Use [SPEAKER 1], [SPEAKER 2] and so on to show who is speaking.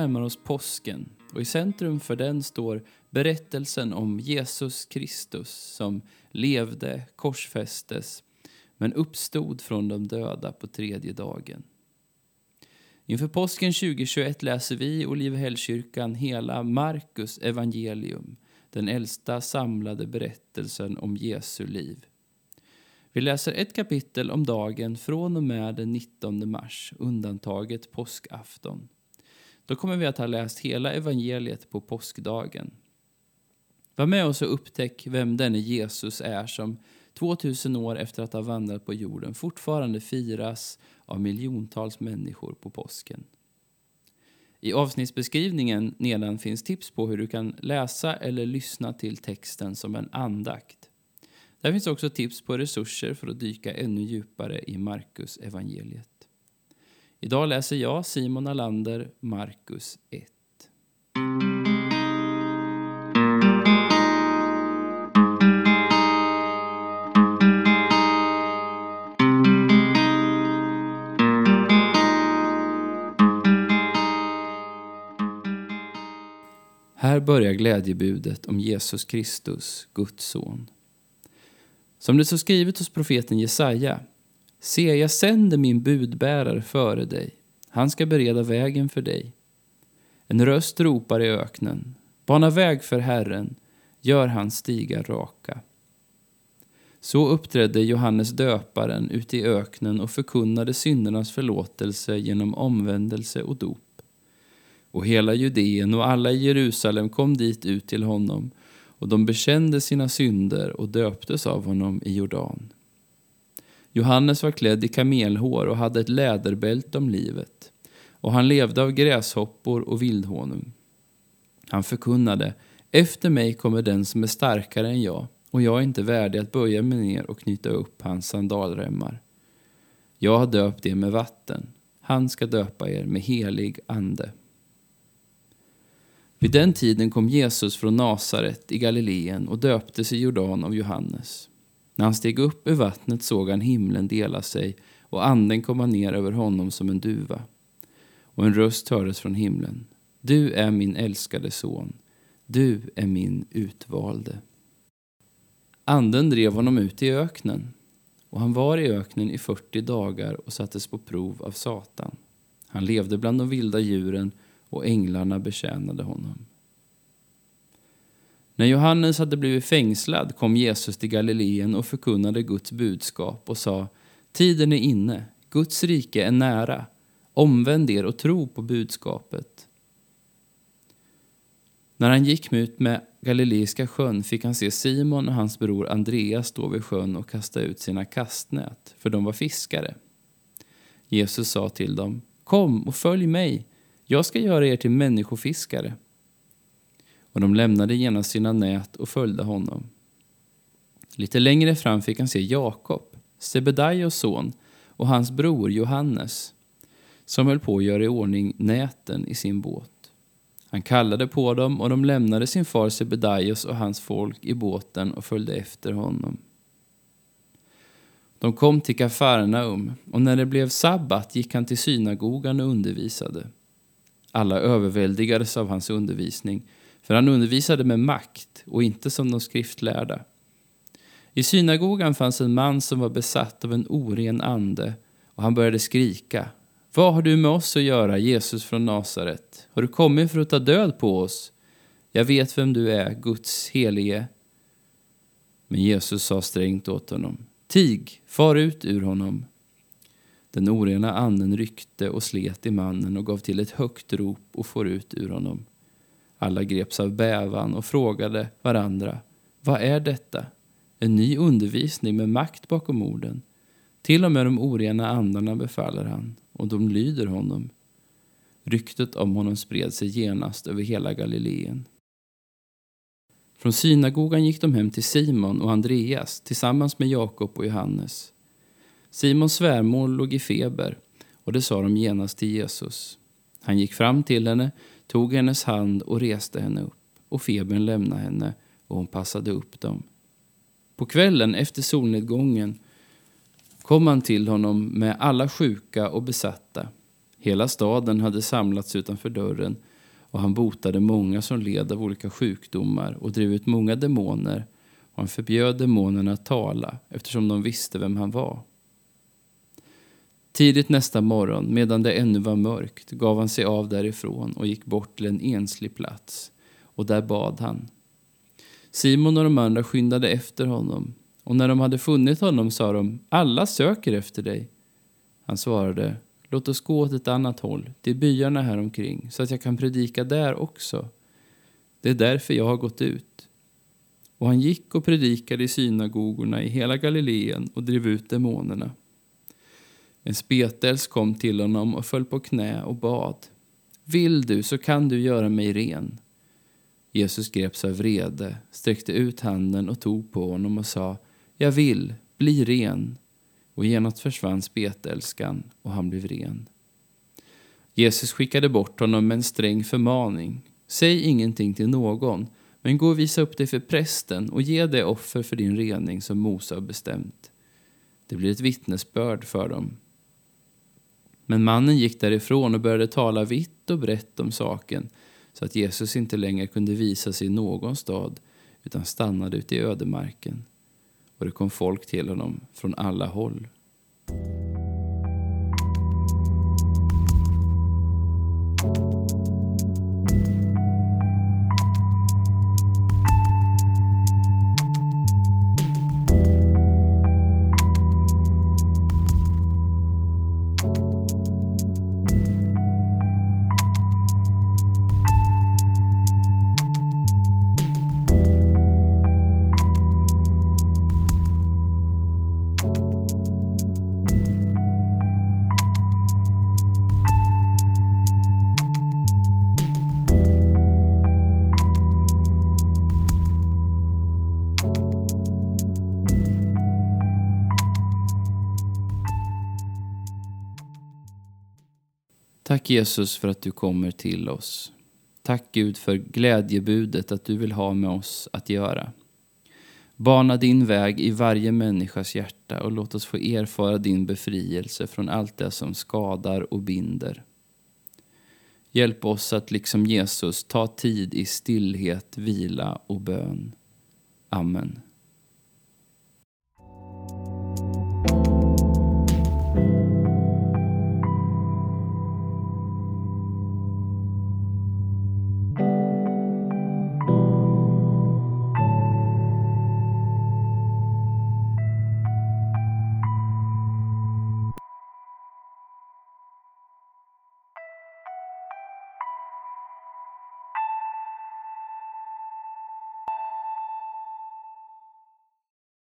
[SPEAKER 1] närmar oss påsken och i centrum för den står berättelsen om Jesus Kristus som levde, korsfästes men uppstod från de döda på tredje dagen. Inför påsken 2021 läser vi i Olivehällskyrkan hela Markus evangelium, den äldsta samlade berättelsen om Jesu liv. Vi läser ett kapitel om dagen från och med den 19 mars, undantaget påskafton. Då kommer vi att ha läst hela evangeliet på påskdagen. Var med oss och upptäck vem denne Jesus är som 2000 år efter att ha vandrat på jorden fortfarande firas av miljontals människor på påsken. I avsnittsbeskrivningen nedan finns tips på hur du kan läsa eller lyssna till texten som en andakt. Där finns också tips på resurser för att dyka ännu djupare i Markus evangeliet. Idag läser jag, Simon Alander, Markus 1. Här börjar glädjebudet om Jesus Kristus, Guds son. Som det står skrivet hos profeten Jesaja. Se, jag sänder min budbärare före dig. Han ska bereda vägen för dig. En röst ropar i öknen. Bana väg för Herren, gör hans stigar raka. Så uppträdde Johannes döparen ute i öknen och förkunnade syndernas förlåtelse genom omvändelse och dop. Och hela Judeen och alla i Jerusalem kom dit ut till honom och de bekände sina synder och döptes av honom i Jordan. Johannes var klädd i kamelhår och hade ett läderbälte om livet och han levde av gräshoppor och vildhonung. Han förkunnade, efter mig kommer den som är starkare än jag och jag är inte värdig att böja mig ner och knyta upp hans sandalremmar. Jag har döpt er med vatten, han ska döpa er med helig ande. Vid den tiden kom Jesus från Nasaret i Galileen och döptes i Jordan av Johannes. När han steg upp ur vattnet såg han himlen dela sig och anden komma ner över honom som en duva. Och en röst hördes från himlen. Du är min älskade son. Du är min utvalde. Anden drev honom ut i öknen och han var i öknen i 40 dagar och sattes på prov av Satan. Han levde bland de vilda djuren och änglarna betjänade honom. När Johannes hade blivit fängslad kom Jesus till Galileen och förkunnade Guds budskap och sa Tiden är inne, Guds rike är nära. Omvänd er och tro på budskapet. När han gick ut med Galileiska sjön fick han se Simon och hans bror Andreas stå vid sjön och kasta ut sina kastnät, för de var fiskare. Jesus sa till dem, Kom och följ mig, jag ska göra er till människofiskare. Och de lämnade genast sina nät och följde honom. Lite längre fram fick han se Jakob, Sebedaios son, och hans bror Johannes, som höll på att göra i ordning näten i sin båt. Han kallade på dem och de lämnade sin far Sebedaios och hans folk i båten och följde efter honom. De kom till Kafarnaum och när det blev sabbat gick han till synagogan och undervisade. Alla överväldigades av hans undervisning, för han undervisade med makt och inte som de skriftlärda. I synagogan fanns en man som var besatt av en oren ande och han började skrika. Vad har du med oss att göra, Jesus från Nasaret? Har du kommit för att ta död på oss? Jag vet vem du är, Guds helige. Men Jesus sa strängt åt honom. Tig, far ut ur honom. Den orena anden ryckte och slet i mannen och gav till ett högt rop och for ut ur honom. Alla greps av bävan och frågade varandra, vad är detta? En ny undervisning med makt bakom orden. Till och med de orena andarna befaller han, och de lyder honom. Ryktet om honom spred sig genast över hela Galileen. Från synagogan gick de hem till Simon och Andreas tillsammans med Jakob och Johannes. Simons svärmor låg i feber och det sa de genast till Jesus. Han gick fram till henne, tog hennes hand och reste henne upp och febern lämnade henne och hon passade upp dem. På kvällen efter solnedgången kom han till honom med alla sjuka och besatta. Hela staden hade samlats utanför dörren och han botade många som led av olika sjukdomar och drev ut många demoner och han förbjöd demonerna att tala eftersom de visste vem han var. Tidigt nästa morgon, medan det ännu var mörkt, gav han sig av därifrån och gick bort till en enslig plats, och där bad han. Simon och de andra skyndade efter honom, och när de hade funnit honom sa de, alla söker efter dig. Han svarade, låt oss gå åt ett annat håll, till byarna här omkring, så att jag kan predika där också. Det är därför jag har gått ut. Och han gick och predikade i synagogorna i hela Galileen och drev ut demonerna. En spetels kom till honom och föll på knä och bad. Vill du så kan du göra mig ren. Jesus greps av vrede, sträckte ut handen och tog på honom och sa Jag vill, bli ren. Och genast försvann spetälskan och han blev ren. Jesus skickade bort honom med en sträng förmaning. Säg ingenting till någon, men gå och visa upp dig för prästen och ge det offer för din rening som Mose har bestämt. Det blir ett vittnesbörd för dem. Men mannen gick därifrån och började tala vitt och brett om saken så att Jesus inte längre kunde visa sig i någon stad utan stannade ute i ödemarken. Och det kom folk till honom från alla håll. Tack Jesus för att du kommer till oss. Tack Gud för glädjebudet att du vill ha med oss att göra. Bana din väg i varje människas hjärta och låt oss få erfara din befrielse från allt det som skadar och binder. Hjälp oss att liksom Jesus ta tid i stillhet, vila och bön. Amen.